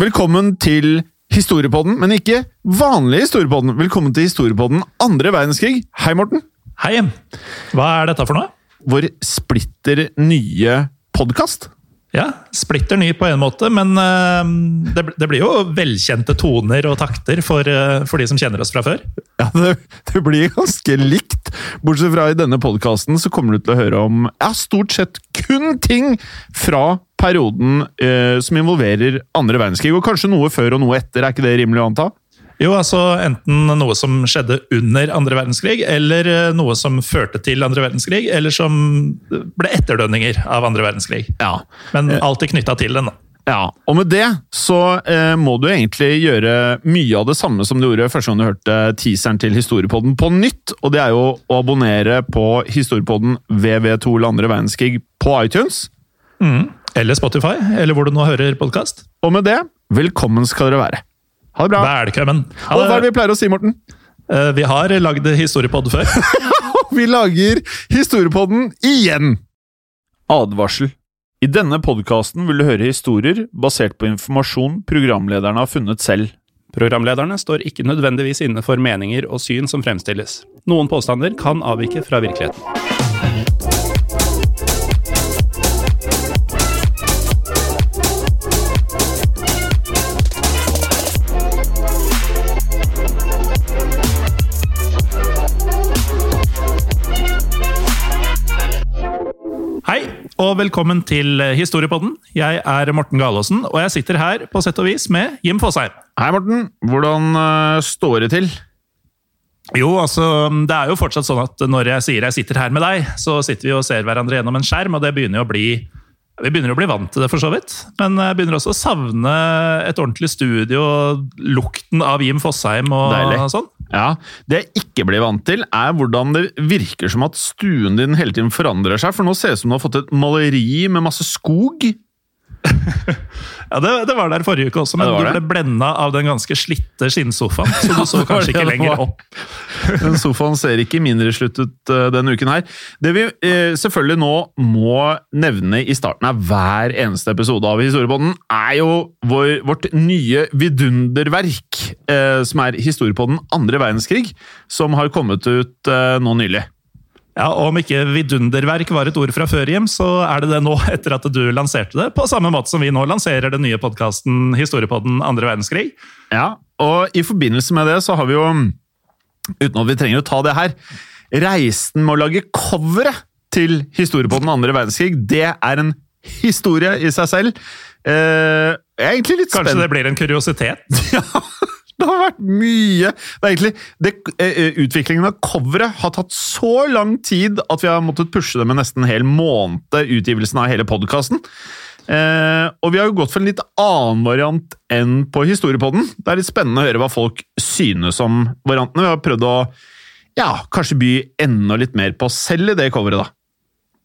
Velkommen til Historiepodden, men ikke vanlig Historiepodden. Velkommen til Historiepodden andre verdenskrig. Hei, Morten. Hei! Hva er dette for noe? Vår splitter nye podkast. Ja, Splitter ny på en måte, men eh, det, det blir jo velkjente toner og takter for, eh, for de som kjenner oss fra før. Ja, det, det blir ganske likt. Bortsett fra i denne podkasten så kommer du til å høre om ja, stort sett kun ting fra perioden eh, som involverer andre verdenskrig. Og kanskje noe før og noe etter, er ikke det rimelig å anta? Jo, altså Enten noe som skjedde under andre verdenskrig, eller eh, noe som førte til andre verdenskrig, eller som ble etterdønninger av andre verdenskrig. Ja. Men alltid knytta til den. da. Ja, og med det så eh, må du egentlig gjøre mye av det samme som du gjorde første gang du hørte teaseren til Historiepodden på nytt, og det er jo å abonnere på Historiepodden VV2 eller andre verdenskrig på iTunes. Eller Spotify, eller hvor du nå hører podkast. Og med det, velkommen skal dere være. Ha det bra. Velkommen. Ha Og hva er det det. vi pleier å si, Morten? Uh, Vi har lagd historiepod før. Vi lager Historiepodden igjen! Advarsel. I denne podkasten vil du høre historier basert på informasjon programlederne har funnet selv. Programlederne står ikke nødvendigvis inne for meninger og syn som fremstilles. Noen påstander kan avvike fra virkeligheten. Og velkommen til Historiepodden. Jeg er Morten Galaasen, og jeg sitter her på sett og vis med Jim Fosheim. Hei, Morten. Hvordan eh, står det til? Jo, altså, det er jo fortsatt sånn at når jeg sier jeg sitter her med deg, så sitter vi og ser hverandre gjennom en skjerm, og det begynner jo å bli vi begynner å bli vant til det, for så vidt. Men jeg begynner også å savne et ordentlig studio, lukten av Jim Fosheim og Deilig. sånn. Ja, Det jeg ikke blir vant til, er hvordan det virker som at stuen din hele tiden forandrer seg. For nå ser det ut som du har fått et maleri med masse skog. Ja, det, det var der forrige uke også, men Ja, du ble blenda av den ganske slitte skinnsofaen, så du så kanskje ikke lenger opp. Den sofaen ser ikke mindre slutt ut uh, denne uken her. Det vi uh, selvfølgelig nå må nevne i starten av hver eneste episode av Historiepodden, er jo vår, vårt nye vidunderverk, uh, som er Historiepodden andre verdenskrig, som har kommet ut nå nylig. Ja, og Om ikke vidunderverk var et ord fra før, Jim, så er det det nå etter at du lanserte det. På samme måte som vi nå lanserer den nye podkasten Historiepodden andre verdenskrig. Ja, og i forbindelse med det så har vi jo, uten at vi trenger å ta det her, reisen med å lage coveret til historiepodden andre verdenskrig, det er en historie i seg selv. Eh, jeg er egentlig litt Kanskje det blir en kuriositet? Ja, det har vært mye. Det er egentlig, det, eh, utviklingen av coveret har tatt så lang tid at vi har måttet pushe det med nesten en hel måned utgivelsen av hele podkasten. Eh, og vi har jo gått for en litt annen variant enn på Historiepodden. Det er litt spennende å høre hva folk synes om variantene. Vi har prøvd å ja, kanskje by enda litt mer på oss selv i det coveret, da.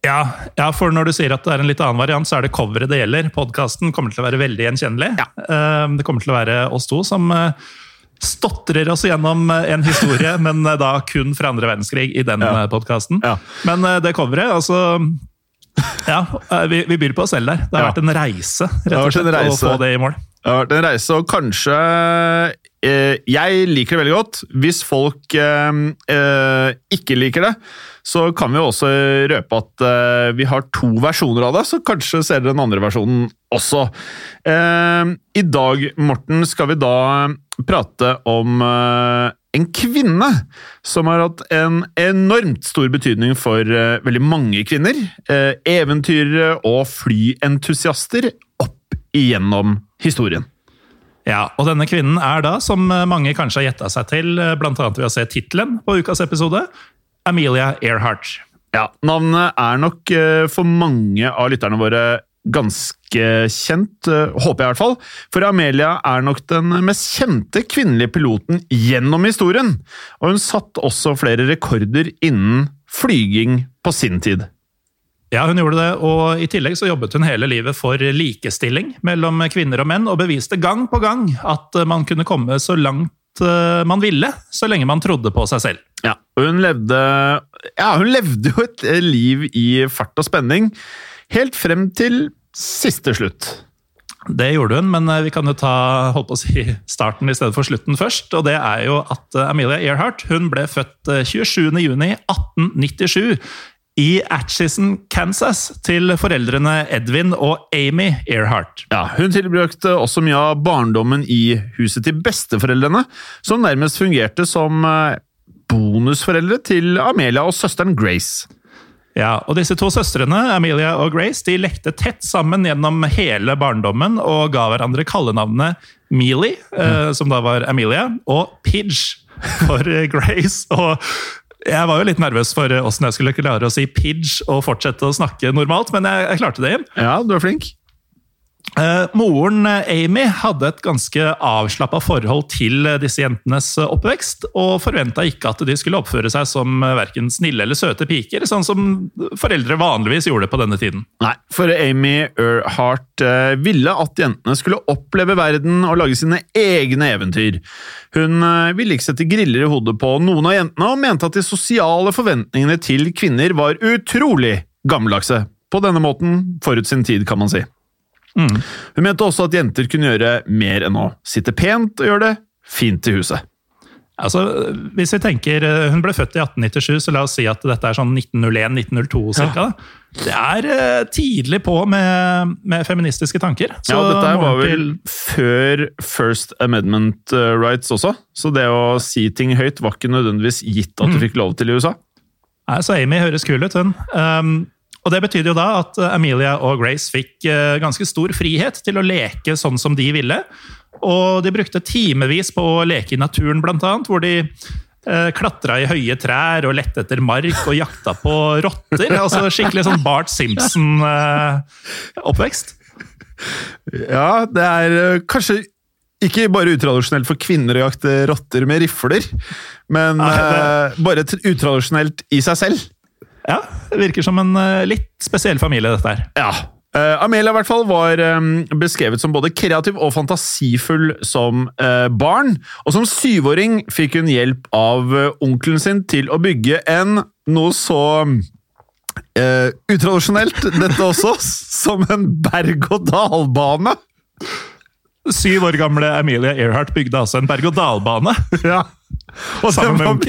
Ja, ja, for når du sier at det er en litt annen variant, så er det coveret det gjelder. Podkasten kommer til å være veldig gjenkjennelig. Eh, Det kommer til å være oss to som eh, stotrer oss gjennom eh, en historie, men eh, da kun fra andre verdenskrig i den Ja. podkasten. Ja. Men eh, det coveret, altså Ja, eh, vi, vi byr på oss selv der. Det har vært en reise, rett og slett, å få det i mål. Det har vært en reise, og kanskje eh, jeg liker det veldig godt. Hvis folk eh, eh, ikke liker det, så kan vi også røpe at eh, vi har to versjoner av det, så kanskje ser dere den andre versjonen også. Eh, I dag, Morten, skal vi da prate om eh, en kvinne som har hatt en enormt stor betydning for veldig mange kvinner. eventyrere og flyentusiaster opp igjennom historien. Ja, og denne kvinnen er da, som mange kanskje har gjetta seg til, blant annet ved å se tittelen på ukas episode, Amelia Earhart. Ja, Navnet er nok eh, for mange av lytterne våre ganske kjent, eh, håper jeg i hvert fall. For Amelia er nok den mest kjente kvinnelige piloten gjennom historien. Og hun satte også flere rekorder innen flyging på sin tid. Ja, hun gjorde det, og i tillegg så jobbet hun hele livet for likestilling mellom kvinner og menn, og beviste gang på gang at man kunne komme så langt eh, man ville, så lenge man trodde på seg selv. Ja, hun levde, ja, hun levde jo et liv i fart og spenning, helt frem til siste slutt. Det gjorde hun, men eh, vi kan jo ta holdt på å si, starten i stedet for slutten først. og det er jo at eh, Amelia Earhart hun ble født 27.6.1897 i Atchison, Kansas, til foreldrene Edvin og Amy Earhart. Ja, Hun tilbrakte også mye av barndommen i huset til besteforeldrene, som nærmest fungerte som eh, bonusforeldre til Amelia og søsteren Grace. Ja, og Disse to søstrene Amelia og Grace, de lekte tett sammen gjennom hele barndommen og ga hverandre kallenavnet Mealy, eh, som da var Amelia, og Pidge for Grace. og jeg var jo litt nervøs for åssen jeg skulle klare å si pidge og fortsette å snakke normalt, men jeg, jeg klarte det. Ja, du er flink. Uh, moren Amy hadde et ganske avslappa forhold til disse jentenes oppvekst, og forventa ikke at de skulle oppføre seg som verken snille eller søte piker, sånn som foreldre vanligvis gjorde på denne tiden. Nei, for Amy Earhart ville at jentene skulle oppleve verden og lage sine egne eventyr. Hun ville ikke sette griller i hodet på noen av jentene, og mente at de sosiale forventningene til kvinner var utrolig gammeldagse. På denne måten forut sin tid, kan man si. Mm. Hun mente også at jenter kunne gjøre mer enn å sitte pent og gjøre det fint i huset. Altså, hvis vi tenker, Hun ble født i 1897, så la oss si at dette er sånn 1901-1902 ca. Ja. Det er uh, tidlig på med, med feministiske tanker. Så ja, dette var vel før First Amendment uh, rights også, så det å si ting høyt var ikke nødvendigvis gitt at du mm. fikk lov til i USA. Nei, så Amy høres kul ut, hun. Um, og Det betydde jo da at eh, Amelia og Grace fikk eh, ganske stor frihet til å leke sånn som de ville. Og de brukte timevis på å leke i naturen, blant annet, hvor de eh, klatra i høye trær og lette etter mark og jakta på rotter. altså Skikkelig sånn Bart Simpson-oppvekst. ja, det er kanskje ikke bare utradisjonelt for kvinner å jakte rotter med rifler, men ja, det... bare utradisjonelt i seg selv. Ja, det virker som en uh, litt spesiell familie, dette her. Ja. Uh, Amelia i hvert fall var um, beskrevet som både kreativ og fantasifull som uh, barn. Og som syvåring fikk hun hjelp av onkelen sin til å bygge en noe så utradisjonelt, dette også, som en berg-og-dal-bane. Syv år gamle Amelia Earhart bygde altså en berg-og-dal-bane. Ja. Og den var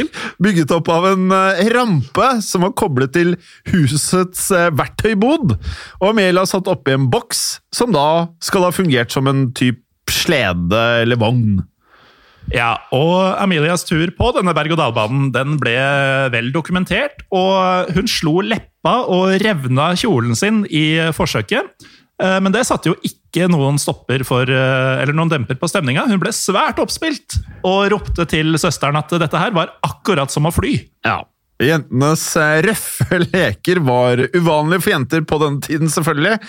bygget opp av en uh, rampe som var koblet til husets uh, verktøybod. Og Amelia satt oppi en boks som da skal ha fungert som en type slede eller vogn. Ja, og Amelias tur på denne berg-og-dal-banen den ble vel dokumentert. Og hun slo leppa og revna kjolen sin i forsøket. Eh, men det satte jo ikke noen stopper for, eh, eller noen demper på stemninga. Hun ble svært oppspilt og ropte til søsteren at dette her var akkurat som å fly. Ja. Jentenes eh, røffe leker var uvanlige for jenter på den tiden, selvfølgelig.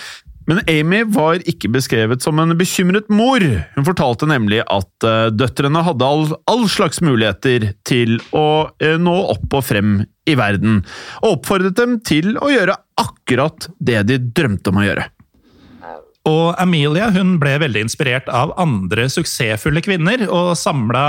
Men Amy var ikke beskrevet som en bekymret mor. Hun fortalte nemlig at døtrene hadde all, all slags muligheter til å nå opp og frem i verden, og oppfordret dem til å gjøre akkurat det de drømte om å gjøre. Og Amelia hun ble veldig inspirert av andre suksessfulle kvinner, og samla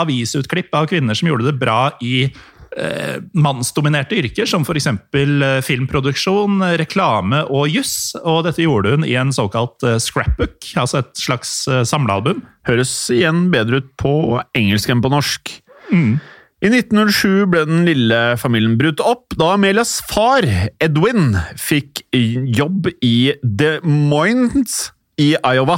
avisutklipp av kvinner som gjorde det bra i eh, mannsdominerte yrker, som f.eks. Eh, filmproduksjon, reklame og juss. Og dette gjorde hun i en såkalt eh, scrapbook, altså et slags eh, samlealbum. Høres igjen bedre ut på engelsk enn på norsk. Mm. I 1907 ble den lille familien brutt opp da Amelias far, Edwin, fikk jobb i Des Moines i Iowa.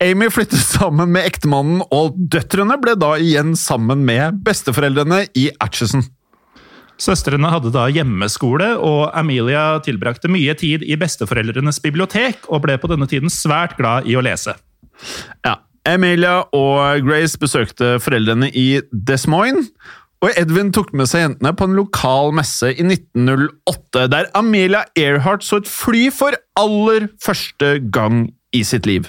Amy flyttet sammen med ektemannen, og døtrene ble da igjen sammen med besteforeldrene i Atchison. Søstrene hadde da hjemmeskole, og Amelia tilbrakte mye tid i besteforeldrenes bibliotek, og ble på denne tiden svært glad i å lese. Ja, Amelia og Grace besøkte foreldrene i Des Moines, og Edwin tok med seg jentene på en lokal messe i 1908, der Amelia Earhart så et fly for aller første gang i sitt liv.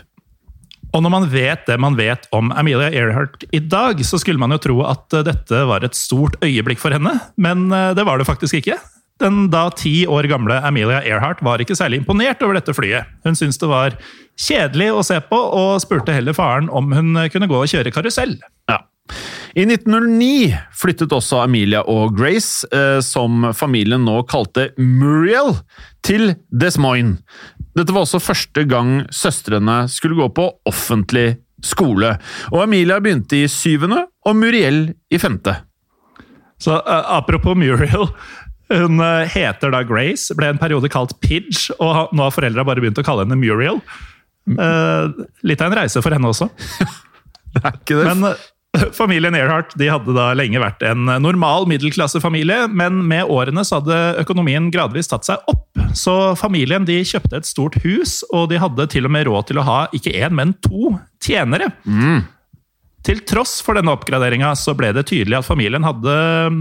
Og når man vet det man vet om Amelia Earhart i dag, så skulle man jo tro at eh, dette var et stort øyeblikk for henne, men eh, det var det faktisk ikke. Den da ti år gamle Amelia Earhart var ikke særlig imponert over dette flyet. Hun syntes det var kjedelig å se på, og spurte heller faren om hun kunne gå og kjøre karusell. Ja. I 1909 flyttet også Amelia og Grace, eh, som familien nå kalte Muriel, til Des Moines. Dette var også første gang søstrene skulle gå på offentlig skole, og Amelia begynte i syvende og Muriel i femte. Så uh, Apropos Muriel. Hun uh, heter da Grace, ble en periode kalt Pidge, og nå har foreldra bare begynt å kalle henne Muriel. Uh, litt av en reise for henne også. det er ikke det. Men Familien Earhart de hadde da lenge vært en normal middelklassefamilie, men med årene så hadde økonomien gradvis tatt seg opp. Så familien de kjøpte et stort hus, og de hadde til og med råd til å ha ikke én, men to tjenere. Mm. Til tross for denne oppgraderinga ble det tydelig at familien hadde,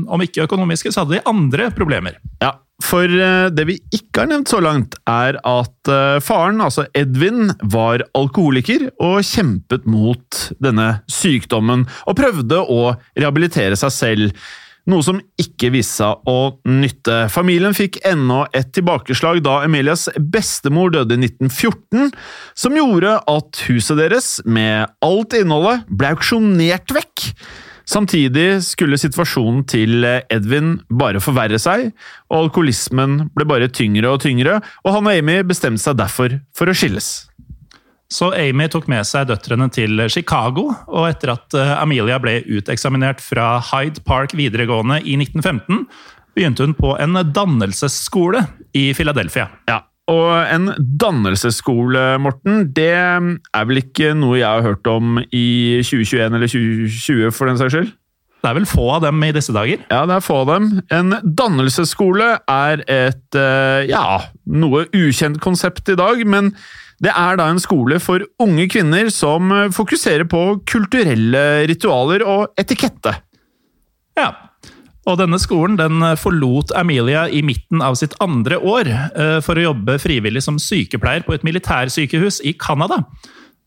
om ikke økonomiske, så hadde de andre problemer. Ja, for eh, det vi ikke har nevnt så langt, er at eh, faren, altså Edvin, var alkoholiker og kjempet mot denne sykdommen, og prøvde å rehabilitere seg selv. Noe som ikke viste seg å nytte. Familien fikk ennå et tilbakeslag da Emilias bestemor døde i 1914, som gjorde at huset deres, med alt innholdet, ble auksjonert vekk. Samtidig skulle situasjonen til Edvin bare forverre seg, og alkoholismen ble bare tyngre og tyngre, og han og Amy bestemte seg derfor for å skilles. Så Amy tok med seg døtrene til Chicago, og etter at eh, Amelia ble uteksaminert fra Hyde Park videregående i 1915, begynte hun på en dannelsesskole i Philadelphia. Ja, og en dannelsesskole, Morten, det er vel ikke noe jeg har hørt om i 2021 eller 2020, for den saks skyld? Det er vel få av dem i disse dager? Ja, det er få av dem. En dannelsesskole er et eh, ja, noe ukjent konsept i dag, men det er da en skole for unge kvinner som fokuserer på kulturelle ritualer og etikette. Ja, og denne skolen den forlot Amelia i midten av sitt andre år eh, for å jobbe frivillig som sykepleier på et militærsykehus i Canada.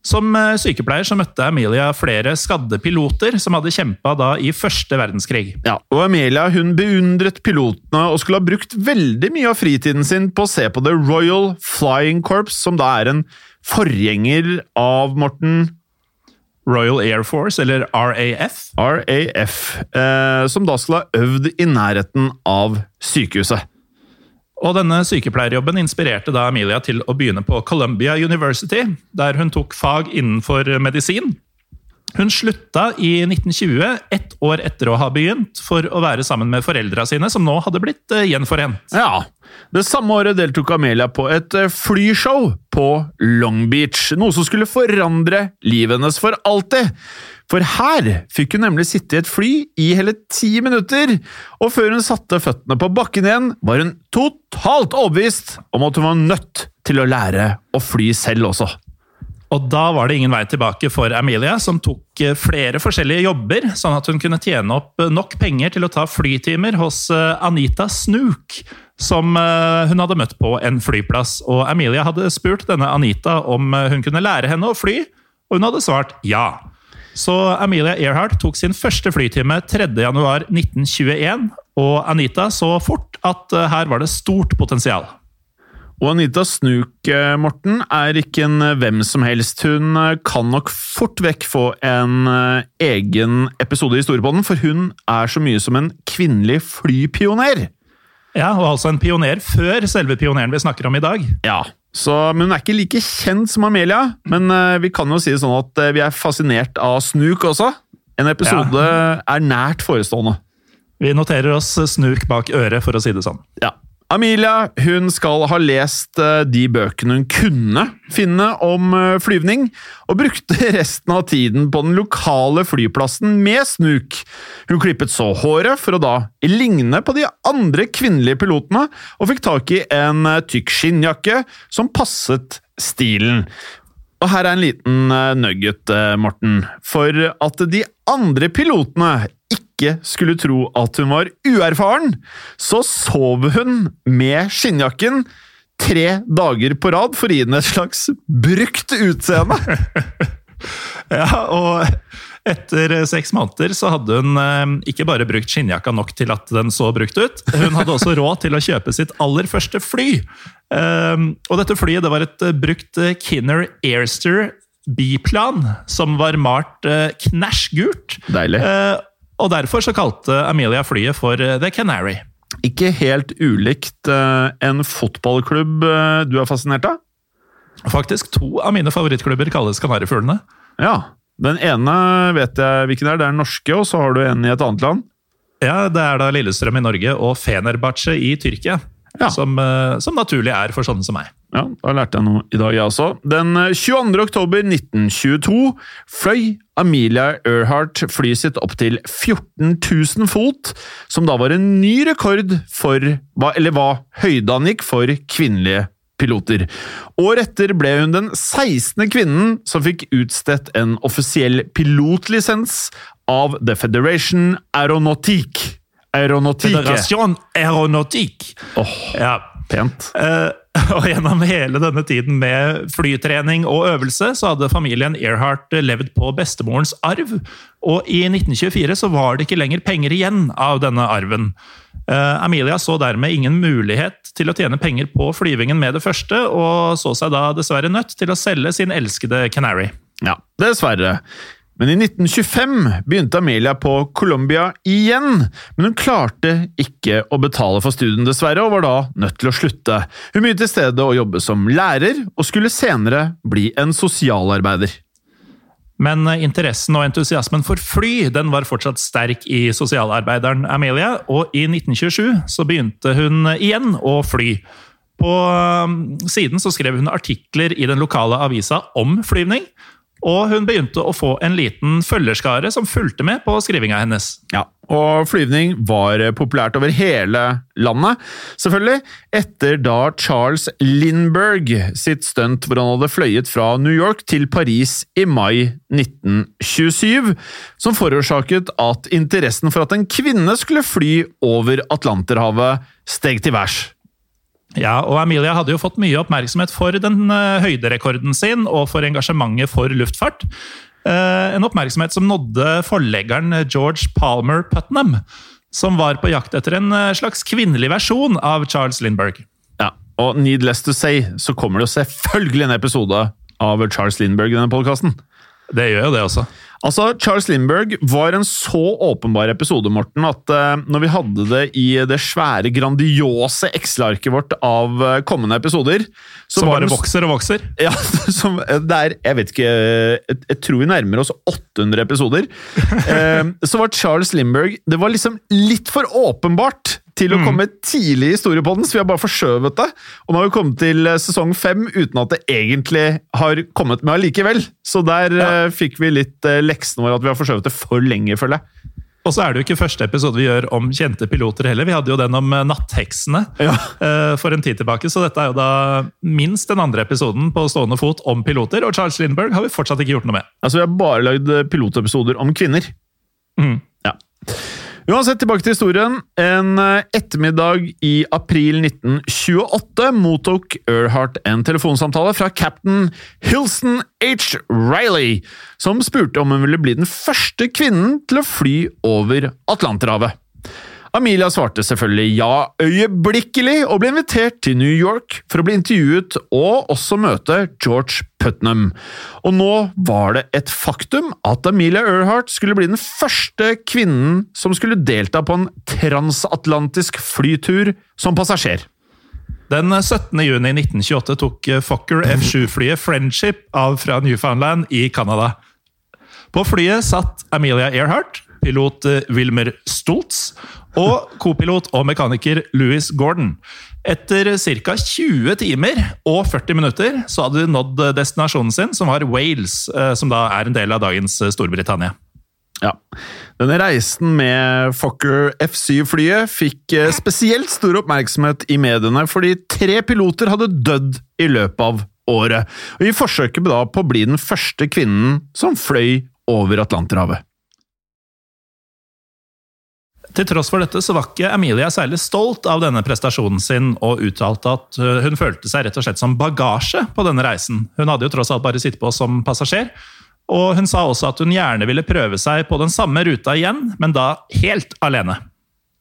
Som eh, sykepleier så møtte Amelia flere skadde piloter som hadde kjempa i første verdenskrig. Ja, og Amelia hun beundret pilotene og skulle ha brukt veldig mye av fritiden sin på å se på The Royal Flying Corps, som da er en forgjenger av Morten Royal Air Force, eller RAF. RAF, eh, som da skulle ha øvd i nærheten av sykehuset. Og denne sykepleierjobben inspirerte da Amelia til å begynne på Columbia University, der hun tok fag innenfor medisin. Hun slutta i 1920, ett år etter å ha begynt, for å være sammen med foreldra sine, som nå hadde blitt eh, gjenforent. Ja, Det samme året deltok Amelia på et eh, flyshow på Long Beach, noe som skulle forandre livet hennes for alltid. For her fikk hun nemlig sitte i et fly i hele ti minutter, og før hun satte føttene på bakken igjen, var hun totalt overbevist om at hun var nødt til å lære å fly selv også. Og da var det ingen vei tilbake for Amelia, som tok eh, flere forskjellige jobber, sånn at hun kunne tjene opp eh, nok penger til å ta flytimer hos Anita Snook, som hun hadde møtt på en flyplass. Og Amelia hadde spurt denne Anita om hun kunne lære henne å fly, og hun hadde svart ja. Så Amelia Earhart tok sin første flytime 3.1.1921, og Anita så fort at her var det stort potensial. Og Anita Snook, eh, Morten, er ikke en eh, hvem som helst. Hun eh, kan nok fort vekk få en egen episode i Historiepodden, for hun er så mye som en kvinnelig flypioner. Ja, og altså en pioner før selve pioneren vi snakker om i dag. Ja, så, men Hun er ikke like kjent som Amelia, men vi kan jo si det sånn at vi er fascinert av Snook også. En episode ja. er nært forestående. Vi noterer oss Snook bak øret, for å si det sånn. Ja. Amelia hun skal ha lest eh, de bøkene hun kunne finne om eh, flyvning, og brukte resten av tiden på den lokale flyplassen med snuk. Hun klippet så håret for å da ligne på de andre kvinnelige pilotene, og fikk tak i en eh, tykk skinnjakke som passet stilen. Og her er en liten nugget, Morten. For at de andre pilotene ikke skulle tro at hun var uerfaren, så sov hun med skinnjakken tre dager på rad for å gi den et slags brukt utseende. ja, og etter seks måneder så hadde hun eh, ikke bare brukt skinnjakka nok til at den så brukt ut, hun hadde også råd til å kjøpe sitt aller første fly. Eh, og dette flyet det var et brukt Kinner Airster biplan som var malt eh, knæsj gult. Deilig. Og derfor så kalte Amelia flyet for eh, The Canary. Ikke helt ulikt uh, en fotballklubb uh, du er fascinert av? Faktisk to av mine favorittklubber kalles Kanarifuglene. Ja. Den ene vet jeg hvilken er. Det er den norske, og så har du en i et annet land. Ja, Det er da Lillestrøm i Norge og Fenerbahçe i Tyrkia. Ja. Som, uh, som naturlig er for sånne som meg. Ja, da lærte jeg noe i dag, jeg også. Den 22. Eh, oktober 1922 fløy Amelia Earhart flyet sitt opp til 14 000 fot, som da var en ny rekord for Eller hva høydeangikk for kvinnelige piloter. Året etter ble hun den 16. kvinnen som fikk utstedt en offisiell pilotlisens av The Federation Aeronautique. Aeronautique. Federation Aeronautique. Oh, ja. Pent. Uh, Og gjennom hele denne tiden med flytrening og øvelse, så hadde familien Earhart levd på bestemorens arv. Og i 1924 så var det ikke lenger penger igjen av denne arven. Uh, Amelia så dermed ingen mulighet til å tjene penger på flyvingen med det første, og så seg da dessverre nødt til å selge sin elskede Canary. Ja, dessverre. Men i 1925 begynte Amelia på Colombia igjen, men hun klarte ikke å betale for studien, dessverre, og var da nødt til å slutte. Hun begynte i stedet å jobbe som lærer, og skulle senere bli en sosialarbeider. Men eh, interessen og entusiasmen for fly den var fortsatt sterk i sosialarbeideren Amelia, og i 1927 så begynte hun igjen å fly. På eh, siden så skrev hun artikler i den lokale avisa om flyvning, og hun begynte å få en liten følgerskare som fulgte med på skrivinga hennes. Ja, og flyvning var populært over hele landet, selvfølgelig, etter da Charles Lindberg sitt stunt hvor han hadde fløyet fra New York til Paris i mai 1927, som forårsaket at interessen for at en kvinne skulle fly over Atlanterhavet, steg til værs. Ja, og Amelia hadde jo fått mye oppmerksomhet for den uh, høyderekorden sin og for engasjementet for luftfart. Uh, en oppmerksomhet som nådde forleggeren George Palmer Putnam, som var på jakt etter en uh, slags kvinnelig versjon av Charles Lindberg. Ja, og needless to say så kommer det jo selvfølgelig en episode av Charles Lindberg i denne podkasten. Det gjør jo det også. Altså, Charles Lindberg var en så åpenbar episode, Morten, at uh, når vi hadde det i det svære, grandiose Excel-arket vårt av uh, kommende episoder Så bare vokser og vokser? Ja, som, det er Jeg vet ikke jeg, jeg, tror vi nærmer oss 800 episoder. uh, så var Charles Lindberg Det var liksom litt for åpenbart til å mm. komme tidlig i historiepodden, så vi har bare forskjøvet det. Og nå har vi kommet til eh, sesong fem uten at det egentlig har kommet med allikevel. Så der ja. uh, fikk vi litt uh, leksen vår at vi har forskjøvet det for lenge, føler jeg. Og så er det jo ikke første episode vi gjør om kjente piloter heller. Vi hadde jo den om nattheksene ja. uh, for en tid tilbake, så dette er jo da minst den andre episoden på stående fot om piloter. Og Charles Lindberg har vi fortsatt ikke gjort noe med. Altså, Vi har bare lagd pilotepisoder om kvinner. Mm. Ja. Uansett, tilbake til historien. En eh, ettermiddag i april 1928 mottok Earhart en telefonsamtale fra cap'n Hilson H. Riley, som spurte om hun ville bli den første kvinnen til å fly over Atlanterhavet. Amelia svarte selvfølgelig ja øyeblikkelig, og ble invitert til New York for å bli intervjuet og også møte George Putnam. Og nå var det et faktum at Amelia Earhart skulle bli den første kvinnen som skulle delta på en transatlantisk flytur som passasjer. Den 17. juni 1928 tok Fokker F7-flyet Friendship av fra Newfoundland i Canada. På flyet satt Amelia Earhart, pilot Wilmer Stoltz og kopilot og mekaniker Louis Gordon. Etter ca. 20 timer og 40 minutter så hadde de nådd destinasjonen sin, som var Wales, eh, som da er en del av dagens Storbritannia. Ja. Denne reisen med Fokker F7-flyet fikk eh, spesielt stor oppmerksomhet i mediene fordi tre piloter hadde dødd i løpet av året, og i forsøket på å bli den første kvinnen som fløy over Atlanterhavet. Til tross for dette så var ikke Amelia særlig stolt av denne prestasjonen sin, og uttalte at øh, hun følte seg rett og slett som bagasje på denne reisen. Hun hadde jo tross alt bare sittet på som passasjer, og hun sa også at hun gjerne ville prøve seg på den samme ruta igjen, men da helt alene.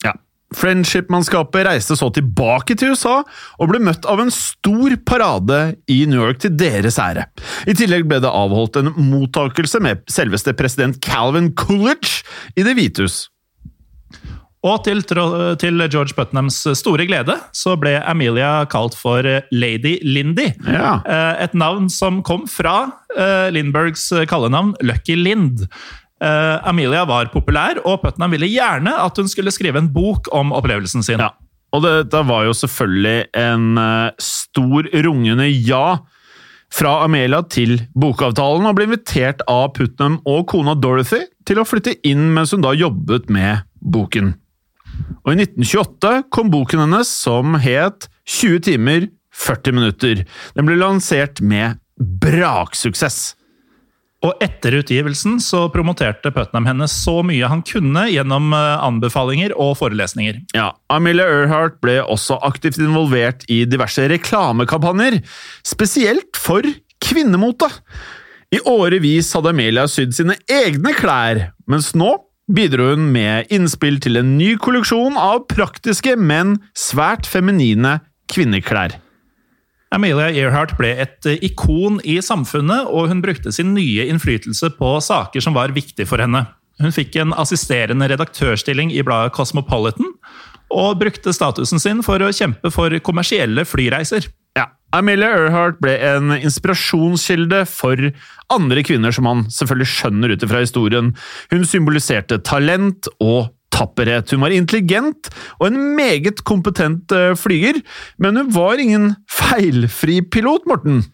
Ja. Friendship-mannskapet reiste så tilbake til USA og ble møtt av en stor parade i New York til deres ære. I tillegg ble det avholdt en mottakelse med selveste president Calvin Coolidge i Det hvite hus. Og til, til, George Putnams store glede så ble Amelia kalt for Lady Lindy. Ja. Eh, et navn som kom fra uh, Lindbergs kallenavn Lucky Lind. Uh, Amelia var populær, og Putnam ville gjerne at hun skulle skrive en bok om opplevelsen sin. Ja. Og dette var jo selvfølgelig en stor rungende ja fra Amelia til bokavtalen, og ble invitert av Putnam og kona Dorothy til å flytte inn mens hun da jobbet med boken. Og i 1928 kom boken hennes som het 20 timer 40 minutter. Den ble lansert med braksuksess. Og etter utgivelsen så promoterte Putnam henne så mye han kunne gjennom eh, anbefalinger og forelesninger. Ja, Amelia Earhart ble også aktivt involvert i diverse reklamekampanjer, spesielt for kvinnemote. I årevis hadde Amelia sydd sine egne klær, mens nå bidro hun med innspill til en ny kolleksjon av praktiske, men svært feminine kvinneklær. Amelia Earhart ble et eh, ikon i samfunnet, og hun brukte sin nye innflytelse på saker som var viktige for henne. Hun fikk en assisterende redaktørstilling i bladet Cosmopolitan, og brukte statusen sin for å kjempe for kommersielle flyreiser. Amelia Earhart ble en inspirasjonskilde for andre kvinner, som man selvfølgelig skjønner ut fra historien. Hun symboliserte talent og tapperhet. Hun var intelligent og en meget kompetent eh, flyger, men hun var ingen feilfri pilot, Morten.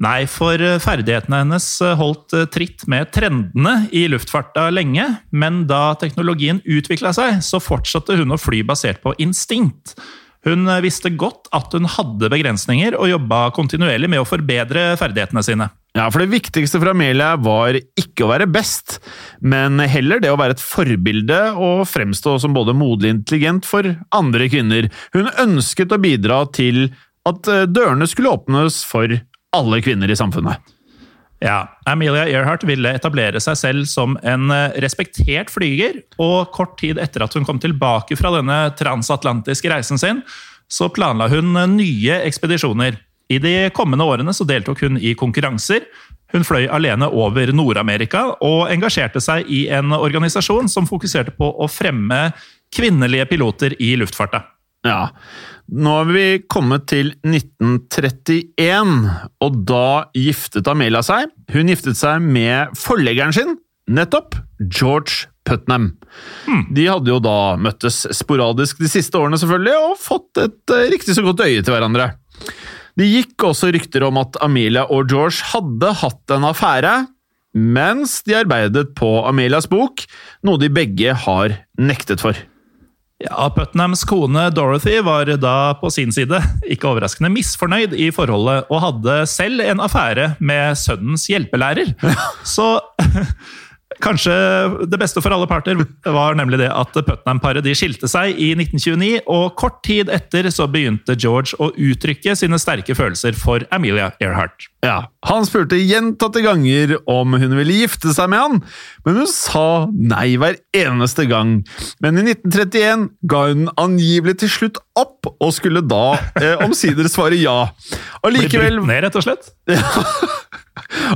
Nei, for eh, ferdighetene hennes eh, holdt tritt med trendene i luftfarta lenge, men da teknologien utvikla seg, så fortsatte hun å fly basert på instinkt. Hun visste godt at hun hadde begrensninger, og jobba kontinuerlig med å forbedre ferdighetene sine. Ja, for Det viktigste for Amelia var ikke å være best, men heller det å være et forbilde og fremstå som både modig og intelligent for andre kvinner. Hun ønsket å bidra til at eh, dørene skulle åpnes for alle kvinner i samfunnet. Ja, Amelia Earhart ville etablere seg selv som en eh, respektert flyger, og kort tid etter at hun kom tilbake fra denne transatlantiske reisen sin, så planla hun eh, nye ekspedisjoner. I de kommende årene så deltok hun i konkurranser. Hun fløy alene over Nord-Amerika og engasjerte seg i en organisasjon som fokuserte på å fremme kvinnelige piloter i luftfarta. Ja, nå har vi kommet til 1931, og da giftet Amelia seg. Hun giftet seg med forleggeren sin, nettopp George Putnam. Hmm. De hadde jo da møttes sporadisk de siste årene, selvfølgelig, og fått et eh, riktig så godt øye til hverandre. Det gikk også rykter om at Amelia og George hadde hatt en affære mens de arbeidet på Amelias bok, noe de begge har nektet for. Ja, Putnams kone Dorothy var da på sin side ikke overraskende misfornøyd i forholdet, og hadde selv en affære med sønnens hjelpelærer. Så Kanskje det beste for alle parter var nemlig det at Putnam-paret de skilte seg i 1929, og kort tid etter så begynte George å uttrykke sine sterke følelser for Amelia Earhart. Ja, Han spurte gjentatte ganger om hun ville gifte seg med han, men hun sa nei hver eneste gang. Men i 1931 ga hun angivelig til slutt opp, og skulle da eh, omsider svare ja. Allikevel Blir ned, rett og slett?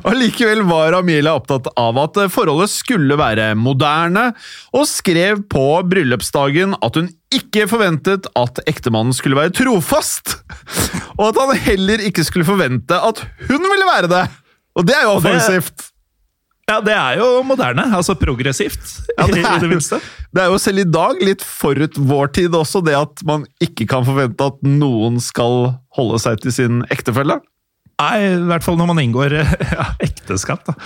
Allikevel var Amelia opptatt av at forholdet skulle være moderne, og skrev på bryllupsdagen at hun ikke forventet at ektemannen skulle være trofast, og at han heller ikke skulle forvente at hun ville være det! Og det er jo offensivt! Ja, det er jo moderne. Altså progressivt, ja, det, er, i det minste. Det er jo selv i dag litt forut vår tid også, det at man ikke kan forvente at noen skal holde seg til sin ektefelle. Nei, i hvert fall når man inngår ja, ekteskap. da.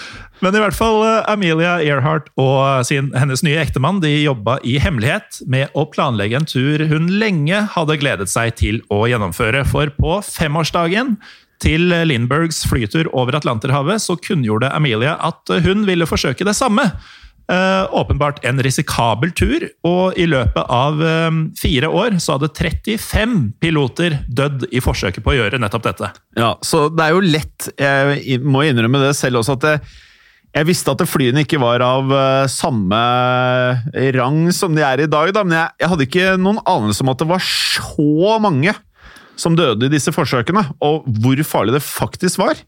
Men i hvert fall eh, Amelia Earhart og sin, hennes nye ektemann de jobba i hemmelighet med å planlegge en tur hun lenge hadde gledet seg til å gjennomføre. For på femårsdagen til Lindbergs flytur over Atlanterhavet så kunngjorde Amelia at hun ville forsøke det samme. Uh, åpenbart en risikabel tur, og i løpet av uh, fire år så hadde 35 piloter dødd i forsøket på å gjøre nettopp dette. Ja, så det er jo lett, jeg må innrømme det selv også, at det, jeg visste at flyene ikke var av uh, samme rang som de er i dag, da, men jeg, jeg hadde ikke noen anelse om at det var så mange som døde i disse forsøkene, og hvor farlig det faktisk var.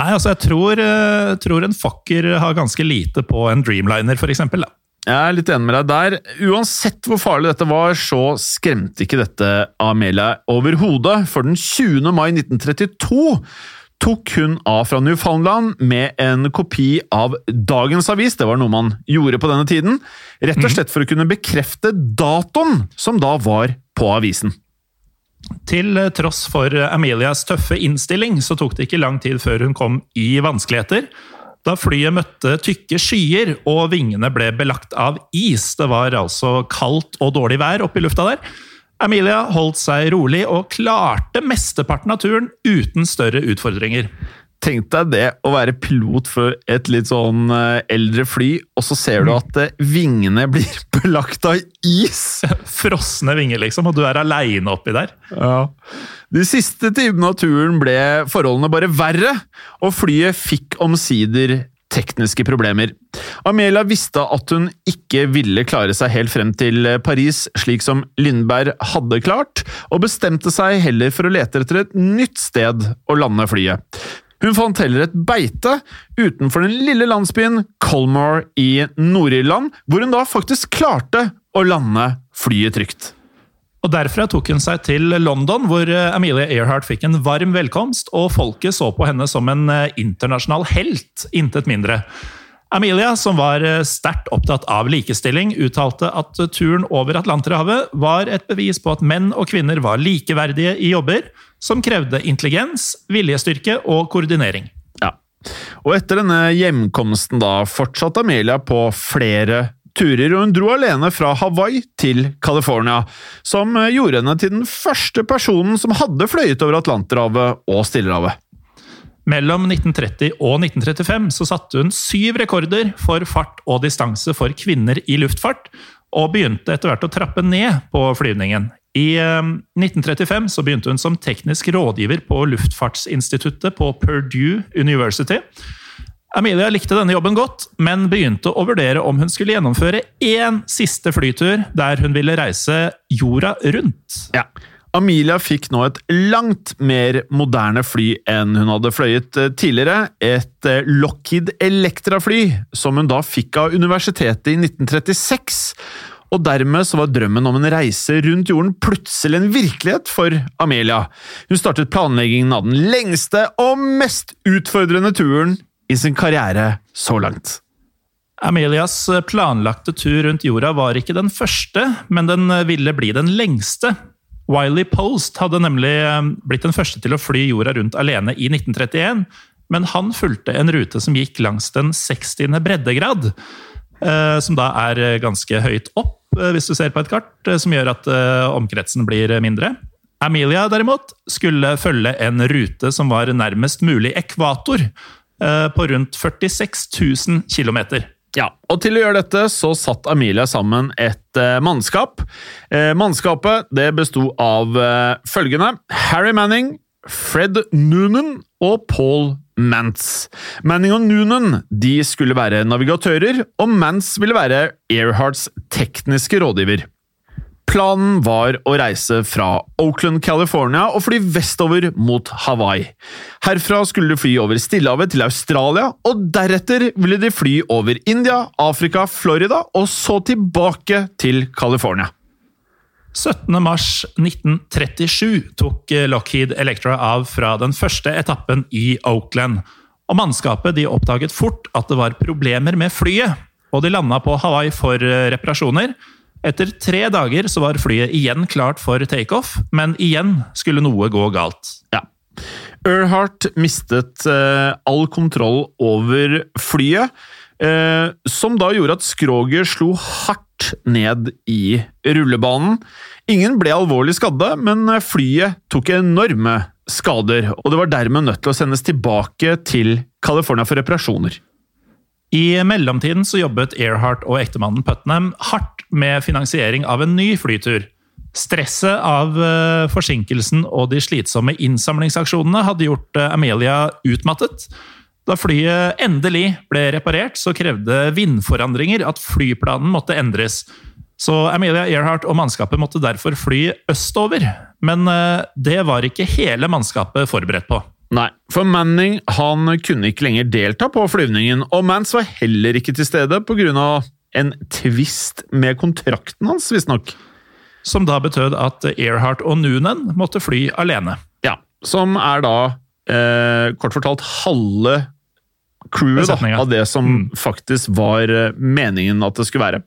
Nei, altså jeg tror, uh, tror en fakker har ganske lite på en Dreamliner, f.eks. Jeg er litt enig med deg der. Uansett hvor farlig dette var, så skremte ikke dette Amelia overhodet. For den 20. mai 1932 tok hun av fra Newfoundland med en kopi av dagens avis, det var noe man gjorde på denne tiden, rett og mhm. slett for å kunne bekrefte datoen som da var på avisen. Til tross for Amelias tøffe innstilling så tok det ikke lang tid før hun kom i vanskeligheter. Da flyet møtte tykke skyer og vingene ble belagt av is. Det var altså kaldt og dårlig vær oppe i lufta der. Amelia holdt seg rolig og klarte mesteparten av turen uten større utfordringer. Tenk deg det å være pilot for et litt sånn eh, eldre fly, og så ser du mm. at eh, vingene blir belagt av is! Frosne vinger, liksom, og du er aleine oppi der. Ja. De siste timene av turen ble forholdene bare verre, og flyet fikk omsider tekniske problemer. Amelia visste at hun ikke ville klare seg helt frem til Paris, slik som Lindberg hadde klart, og bestemte seg heller for å lete etter et nytt sted å lande flyet. Hun fant heller et beite utenfor den lille landsbyen Colmore i Nord-Irland, hvor hun da faktisk klarte å lande flyet trygt. Og Derfra tok hun seg til London, hvor eh, Amelia Earhart fikk en varm velkomst, og folket så på henne som en eh, internasjonal helt, intet mindre. Amelia, som var eh, sterkt opptatt av likestilling, uttalte at turen over Atlanterhavet var et bevis på at menn og kvinner var likeverdige i jobber som krevde intelligens, viljestyrke og koordinering. Ja. Og etter denne hjemkomsten da fortsatte Amelia på flere turer, og hun dro alene fra Hawaii til California, som eh, gjorde henne til den første personen som hadde fløyet over Atlanterhavet og Stillehavet. Mellom 1930 og 1935 så satte hun syv rekorder for fart og distanse for kvinner i luftfart, og begynte etter hvert å trappe ned på flyvningen. I 1935 eh, så begynte hun som teknisk rådgiver på Luftfartsinstituttet på Purdue University. Amelia likte denne jobben godt, men begynte å vurdere om hun skulle gjennomføre én siste flytur der hun ville reise jorda rundt. Ja, Amelia fikk nå et langt mer moderne fly enn hun hadde fløyet eh, tidligere. Et eh, Lockheed Electra-fly, som hun da fikk av universitetet i 1936. Og dermed så var drømmen om en reise rundt jorden plutselig en virkelighet for Amelia. Hun startet planleggingen av den lengste og mest utfordrende turen i sin karriere så langt. Amelias planlagte tur rundt jorda var ikke den første, men den ville bli den lengste. Wiley Post hadde nemlig eh, blitt den første til å fly jorda rundt alene i 1931, men han fulgte en rute som gikk langs den 60. breddegrad, eh, som da er ganske høyt opp, eh, hvis du ser på et kart, som gjør at omkretsen blir mindre. Amelia derimot skulle følge en rute som var nærmest mulig ekvator, på rundt 46 000 km. Ja, og til å gjøre dette så satt Amelia sammen et eh, mannskap. Eh, mannskapet det besto av eh, følgende Harry Manning, Fred Noonan og Paul Mance. Manning og Noonan de skulle være navigatører, og Mance ville være Earharts tekniske rådgiver. Planen var å reise fra Oakland, California og fly vestover mot Hawaii. Herfra skulle de fly over Stillehavet til Australia, og deretter ville de fly over India, Afrika, Florida og så tilbake til California. 17. mars 1937 tok Lockheed Electra av fra den første etappen i Oakland. Og Mannskapet de oppdaget fort at det var problemer med flyet, og de landa på Hawaii for reparasjoner. Etter tre dager så var flyet igjen klart for takeoff, men igjen skulle noe gå galt. Ja. Earhart mistet eh, all kontroll over flyet, eh, som da gjorde at skroget slo hardt ned i rullebanen. Ingen ble alvorlig skadde, men flyet tok enorme skader, og det var dermed nødt til å sendes tilbake til California for reparasjoner. I mellomtiden så jobbet Earhart og ektemannen Putnam hardt med finansiering av en ny flytur. Stresset av eh, forsinkelsen og de slitsomme innsamlingsaksjonene hadde gjort eh, Amelia utmattet. Da flyet endelig ble reparert, så krevde vindforandringer at flyplanen måtte endres. Så Amelia Earhart og mannskapet måtte derfor fly østover. Men eh, det var ikke hele mannskapet forberedt på. Nei, for Manning han kunne ikke lenger delta på flyvningen, og Mance var heller ikke til stede pga. en tvist med kontrakten hans, visstnok. Som da betød at Earhart og Noonan måtte fly alene. Ja, som er da eh, kort fortalt halve crewet av det som mm. faktisk var eh, meningen at det skulle være.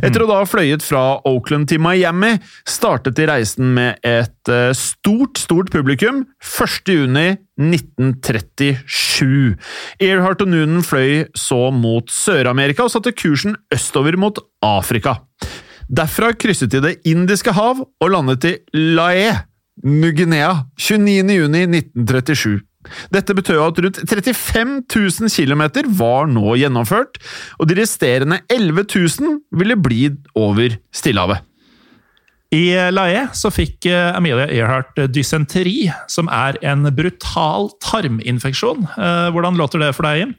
Etter å da ha fløyet fra Oakland til Miami, startet de reisen med et eh, stort, stort publikum 1.6.1937. Earhart og Noonan fløy så mot Sør-Amerika og satte kursen østover mot Afrika. Derfra krysset de Det indiske hav og landet i Lae, New-Guinea, 29.6.1937. Dette betød at rundt 35 000 km var nå gjennomført, og de resterende 11 000 ville bli over Stillehavet. I Lae så fikk eh, Amelia Earhart dysenteri, som er en brutal tarminfeksjon. Eh, hvordan låter det for deg, Jim?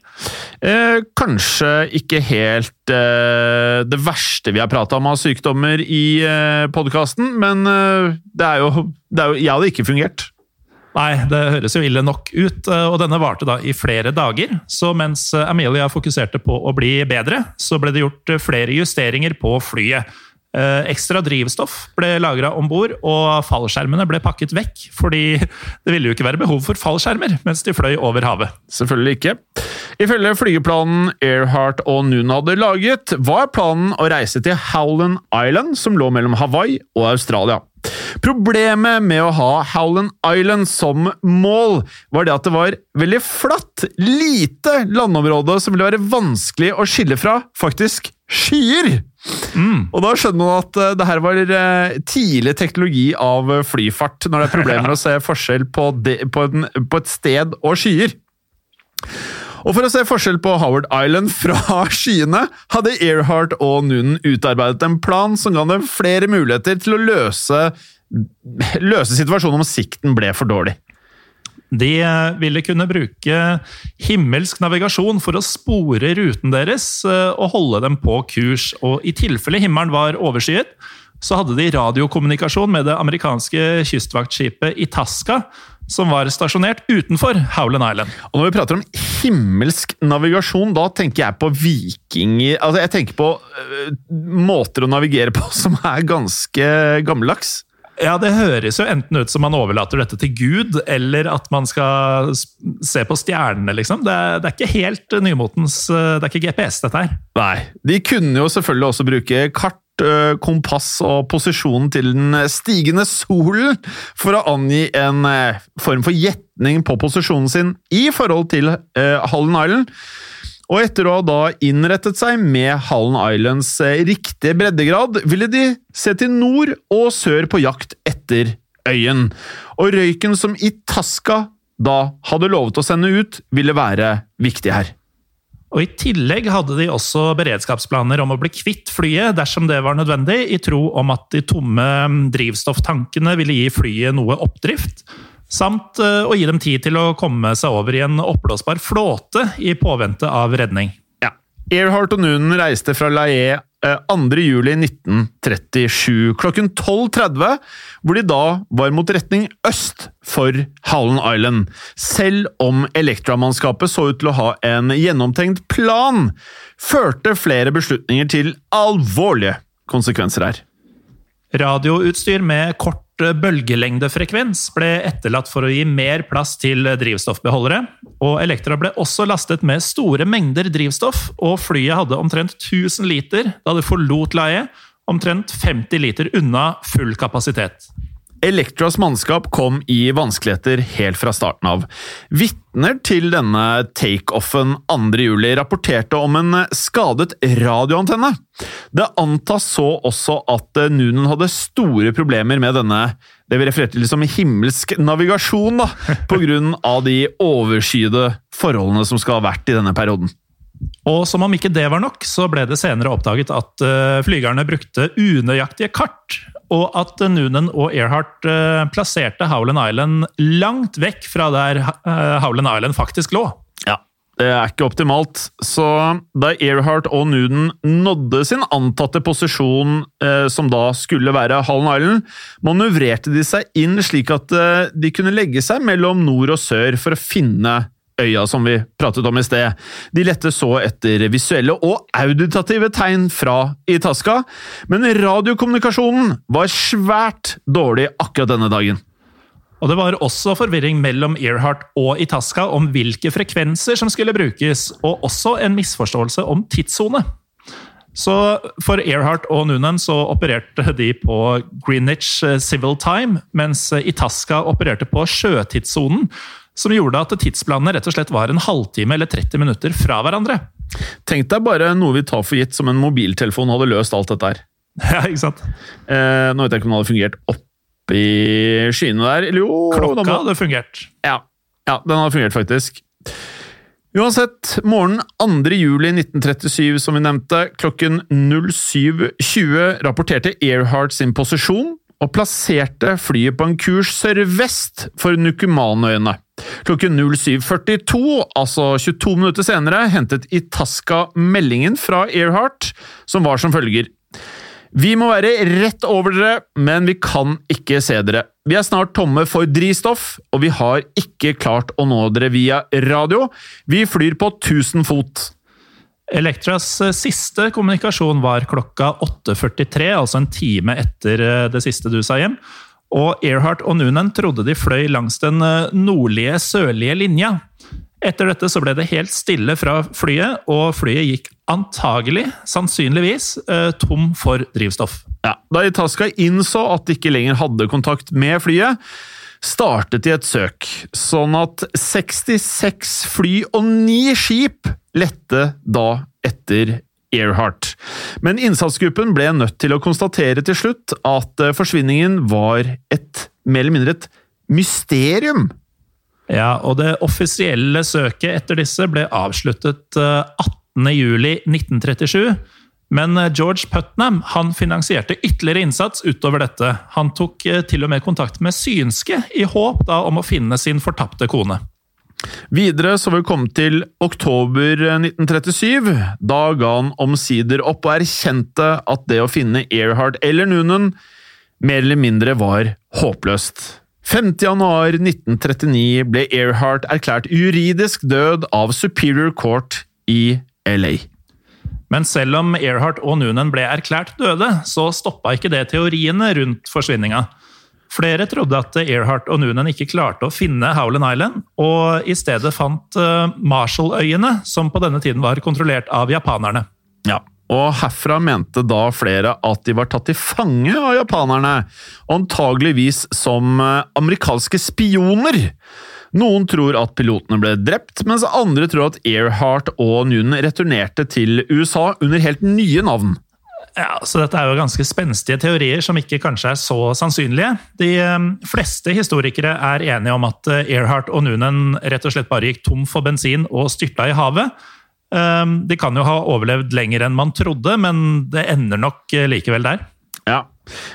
Eh, kanskje ikke helt eh, det verste vi har prata om av sykdommer i eh, podkasten, men eh, det er, jo, det er jo Jeg hadde ikke fungert. Nei, det høres jo ille nok ut, eh, og denne varte da i flere dager. Så mens Amelia fokuserte på å bli bedre, så ble det gjort flere justeringer på flyet. Eh, ekstra drivstoff ble lagra om bord, og fallskjermene ble pakket vekk. Fordi det ville jo ikke være behov for fallskjermer mens de fløy over havet. Selvfølgelig ikke. Ifølge flygeplanen Earhart og Nuna hadde laget, var planen å reise til Howland Island, som lå mellom Hawaii og Australia. Problemet med å ha Howland Island som mål, var det at det var veldig flatt, lite landområde som ville være vanskelig å skille fra faktisk skyer. Mm. Og da skjønner man at uh, det her var uh, tidlig teknologi av uh, flyfart, når det er problemer med å se forskjell på, de, på, en, på, et sted og skyer. Og For å se forskjell på Howard Island fra skyene, hadde Earhart og Noonan utarbeidet en plan som ga dem flere muligheter til å løse, løse situasjonen om sikten ble for dårlig. De eh, ville kunne bruke himmelsk navigasjon for å spore ruten deres eh, og holde dem på kurs. Og i tilfelle himmelen var overskyet, så hadde de radiokommunikasjon med det amerikanske kystvaktskipet Itasca, som var stasjonert utenfor Howland Island. Og Når vi prater om himmelsk navigasjon, da tenker jeg på vikinger Altså, jeg tenker på uh, måter å navigere på som er ganske gammeldags. Ja, det høres jo enten ut som man overlater dette til Gud, eller at man skal se på stjernene, liksom. Det er, det er ikke helt nymotens eh, Det er ikke GPS, dette her. Nei. De kunne jo selvfølgelig også bruke kart kompass og posisjonen til den stigende solen for å angi en eh, form for gjetning på posisjonen sin i forhold til uh, Hallen Island. Og etter å ha da innrettet seg med Hallen Islands riktige breddegrad, ville de se til nord og sør på jakt etter øyen. Og røyken som Itasca da hadde lovet å sende ut, ville være viktig her. Og I tillegg hadde de også beredskapsplaner om å bli kvitt flyet dersom det var nødvendig, i tro om at de tomme drivstofftankene ville gi flyet noe oppdrift. Samt eh, å gi dem tid til å komme seg over i en oppblåsbar flåte i påvente av redning. Earhart og Noonan reiste fra La Haye 2.07.1937 klokken 12.30, hvor de da var mot retning øst for Hallen Island. Selv om Elektra-mannskapet så ut til å ha en gjennomtenkt plan, førte flere beslutninger til alvorlige konsekvenser her. Radioutstyr med kort bølgelengdefrekvens ble etterlatt for å gi mer plass til drivstoffbeholdere, og Elektra ble også lastet med store mengder drivstoff, og flyet hadde omtrent 1000 liter da det forlot leie, omtrent 50 liter unna full kapasitet. Elektras mannskap kom i vanskeligheter helt fra starten av. Vitner til denne takeoffen 2.7 rapporterte om en skadet radioantenne. Det antas så også at Noonan hadde store problemer med denne det vi refererte til som himmelsk navigasjon, da, av de overskyede forholdene som skal ha vært i denne perioden. Og som om ikke det var nok, så ble det senere oppdaget at eh, flygerne brukte unøyaktige kart og at Noonan og Earhart uh, plasserte Howland Island langt vekk fra der uh, Howland Island faktisk lå. Ja, det er ikke optimalt. Så da Earhart og Noonan nådde sin antatte posisjon, uh, som da skulle være Howland Island, manøvrerte de seg inn slik at de kunne legge seg mellom nord og sør for å finne øya som vi pratet om i sted. De lette så etter visuelle og auditative tegn fra Itasca, men radiokommunikasjonen var svært dårlig akkurat denne dagen. Og Det var også forvirring mellom Earhart og Itasca om hvilke frekvenser som skulle brukes, og også en misforståelse om tidssone. Så for Earhart og Noonan så opererte de på Greenwich Civil Time, mens Itasca opererte på sjøtidssonen, som gjorde at tidsplanene rett og slett var en halvtime eller 30 minutter fra hverandre. Tenk deg bare noe vi tar for gitt som en mobiltelefon hadde løst alt dette her. Ja, ikke sant? Eh, nå vet jeg ikke om det hadde fungert oppi skyene der. Eller jo Klokka hadde fungert. Ja, ja, den hadde fungert, faktisk. Uansett, morgenen 2. juli 1937, som vi nevnte, klokken 07.20 rapporterte Earhart sin posisjon og plasserte flyet på en kurs sørvest for Nukumanøyene. Klokken 07.42, altså 22 minutter senere, hentet Itasca meldingen fra Earhart, som var som følger. Vi må være rett over dere, men vi kan ikke se dere. Vi er snart tomme for drivstoff, og vi har ikke klart å nå dere via radio. Vi flyr på 1000 fot. Elektras eh, siste kommunikasjon var klokka 8.43, altså en time etter eh, det siste du sa hjem. Og Earhart og Noonan trodde de fløy langs den eh, nordlige, sørlige linja. Etter dette så ble det helt stille fra flyet, og flyet gikk antagelig, sannsynligvis, tom for drivstoff. Ja, Da Itasca innså at de ikke lenger hadde kontakt med flyet, startet de et søk, sånn at 66 fly og 9 skip lette da etter Earhart. Men innsatsgruppen ble nødt til å konstatere til slutt at eh, forsvinningen var et mer eller mindre et mysterium. Ja, og det offisielle søket etter disse ble avsluttet 18.07.1937. Eh, men eh, George Putnam han finansierte ytterligere innsats utover dette. Han tok til og med kontakt med synske, i håp da om å finne sin fortapte kone. Videre så vil vi komme til oktober 1937. Da ga han omsider opp og erkjente at det å finne Earhart eller Noonan mer eller mindre var håpløst. 5. januar 1939 ble Earhart erklært juridisk død av Superior Court i LA. Men selv om Earhart og Noonan ble erklært døde, så stoppa ikke det teoriene rundt forsvinninga. Flere trodde at Earhart og Noonan ikke klarte å finne Howland Island, og i stedet fant eh, Marshalløyene, som på denne tiden var kontrollert av japanerne. Ja, og herfra mente da flere at de var tatt til fange av japanerne, antageligvis som eh, amerikanske spioner. Noen tror at pilotene ble drept, mens andre tror at Earhart og Noonan returnerte til USA under helt nye navn. Ja, så Dette er jo ganske spenstige teorier som ikke kanskje er så sannsynlige. De ehm, fleste historikere er enige om at eh, Earhart og Noonan rett og slett bare gikk tom for bensin og styrta i havet. Um, de kan jo ha overlevd lenger enn man trodde, men det ender nok eh, likevel der. Ja,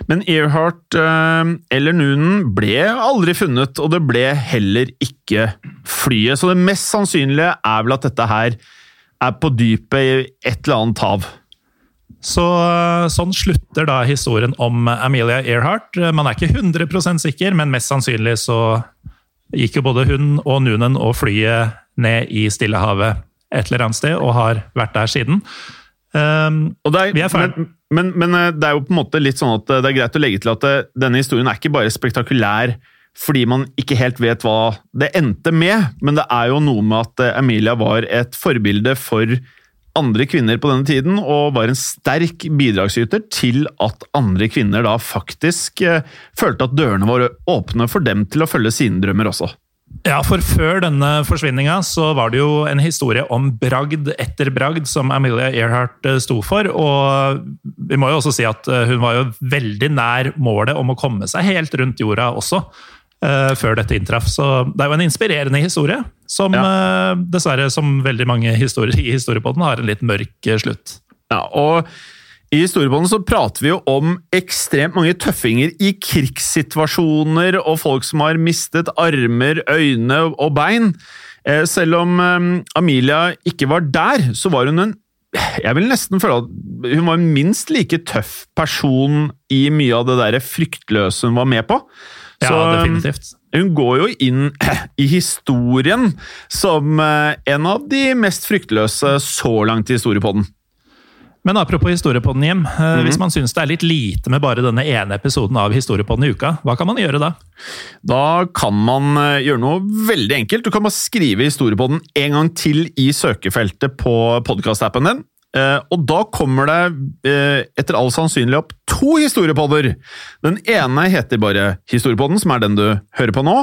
men Earhart eh, eller Noonan ble aldri funnet, og det ble heller ikke flyet. Så det mest sannsynlige er vel at dette her er på dypet i et eller annet hav. Så, sånn slutter da historien om Amelia Earhart. Man er ikke 100% sikker, men mest sannsynlig så gikk jo både hun og Noonan og flyet ned i Stillehavet et eller annet sted, og har vært der siden. Um, er, vi er ferdig. Men, men, men, eh, det er jo på en måte litt sånn at eh, det er greit å legge til at det, eh, denne historien er ikke bare spektakulær fordi man ikke helt vet hva det endte med, men det er jo noe med at Emilia var et forbilde for andre kvinner på denne tiden, og var en sterk bidragsyter til at andre kvinner da faktisk eh, følte at dørene var åpne for dem til å følge sine drømmer også. Ja, for før denne forsvinninga så var det jo en historie om bragd etter bragd som Amelia Earhart eh, sto for. Og vi må jo også si at eh, hun var jo veldig nær målet om å komme seg helt rundt jorda også. Uh, før dette inntraff. Så det er jo en inspirerende historie, som ja. uh, dessverre, som veldig mange historier i historiepodden, har en litt mørk slutt. Ja, og i historiebåndet så prater vi jo om ekstremt mange tøffinger i krigssituasjoner og folk som har mistet armer, øyne og bein. Eh, selv om eh, Amelia ikke var der, så var hun en jeg vil nesten føle at hun var en minst like tøff person i mye av det der fryktløse hun var med på. Så, ja, definitivt. Hun går jo inn i historien som eh, en av de mest fryktløse så langt i historiepodden. Men apropos Historiepodden, Jim. Mm -hmm. Hvis man syns det er litt lite med bare denne ene episoden av Historiepodden i uka, hva kan man gjøre da? Da kan man eh, gjøre noe veldig enkelt. Du kan bare skrive Historiepodden en gang til i søkefeltet på podkastappen din. Eh, og da kommer det eh, etter all sannsynlig opp to historiepodder. Den ene heter bare Historiepodden, som er den du hører på nå.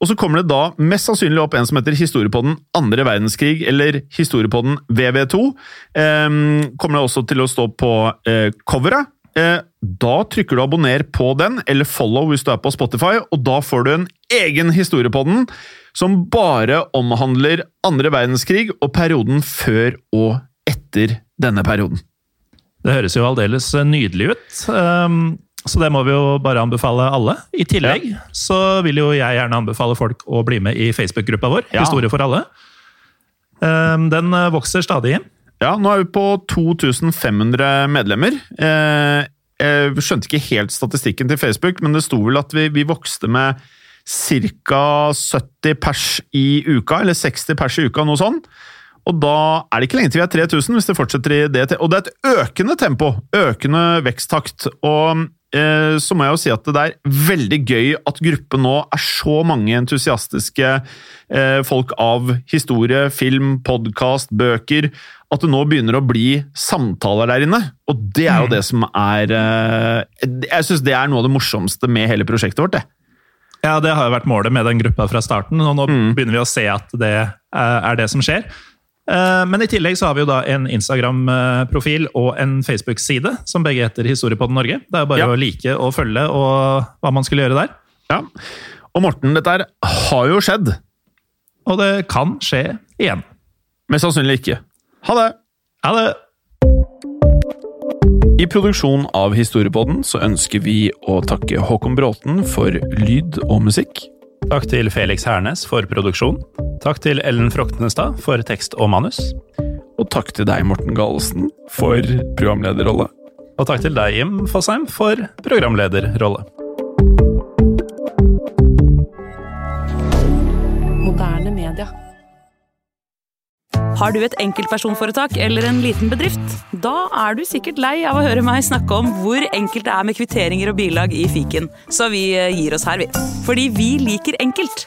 Og så kommer det da mest sannsynlig opp en som heter Historiepodden andre verdenskrig, eller Historiepodden VV2. Eh, kommer det også til å stå på coveret. Da trykker du abonner på den, eller follow hvis du er på Spotify, og da får du en egen historiepodden som bare omhandler andre verdenskrig og perioden før og etter denne perioden. Det høres jo aldeles eh, nydelig ut. Ehm, så det må vi jo bare anbefale alle. I tillegg ja. så vil jo jeg gjerne anbefale folk å bli med i Facebook-gruppa vår, ja. Historie for alle. Ehm, den eh, vokser stadig. Ja, nå er vi på 2500 medlemmer. Eh, jeg skjønte ikke helt statistikken til Facebook, men det sto vel at vi, vi vokste med ca. 70 pers i uka, eller 60 pers i uka, noe sånt. Og da er det ikke lenge til vi er 3000, hvis det fortsetter i det. Og det er et økende tempo, økende veksttakt. Og eh, så må jeg jo si at det er veldig gøy at gruppen nå er så mange entusiastiske eh, folk av historie, film, podkast, bøker. At det nå begynner å bli samtaler der inne. Og det er jo mm. det som er eh, Jeg syns det er noe av det morsomste med hele prosjektet vårt. det. Ja, det har jo vært målet med den gruppa fra starten, og nå mm. begynner vi å se at det er det som skjer. Eh, men i tillegg så har vi jo da en Instagram-profil og en Facebook-side, som begge heter Historiepodden Norge. Det er bare ja. å like og følge og hva man skulle gjøre der. Ja. Og Morten, dette her har jo skjedd. Og det kan skje igjen. Mest sannsynlig ikke. Ha det! Ha det! I produksjonen av Historiepodden så ønsker vi å takke Håkon Bråten for lyd og musikk. Takk til Felix Hernes for produksjon. Takk til Ellen Froktenestad for tekst og manus. Og takk til deg, Morten Galesen, for programlederrolle. Og takk til deg, Jim Fosheim, for programlederrolle. Moderne media. Har du et enkeltpersonforetak eller en liten bedrift? Da er du sikkert lei av å høre meg snakke om hvor enkelt det er med kvitteringer og bilag i fiken, så vi eh, gir oss her, vi. Fordi vi liker enkelt.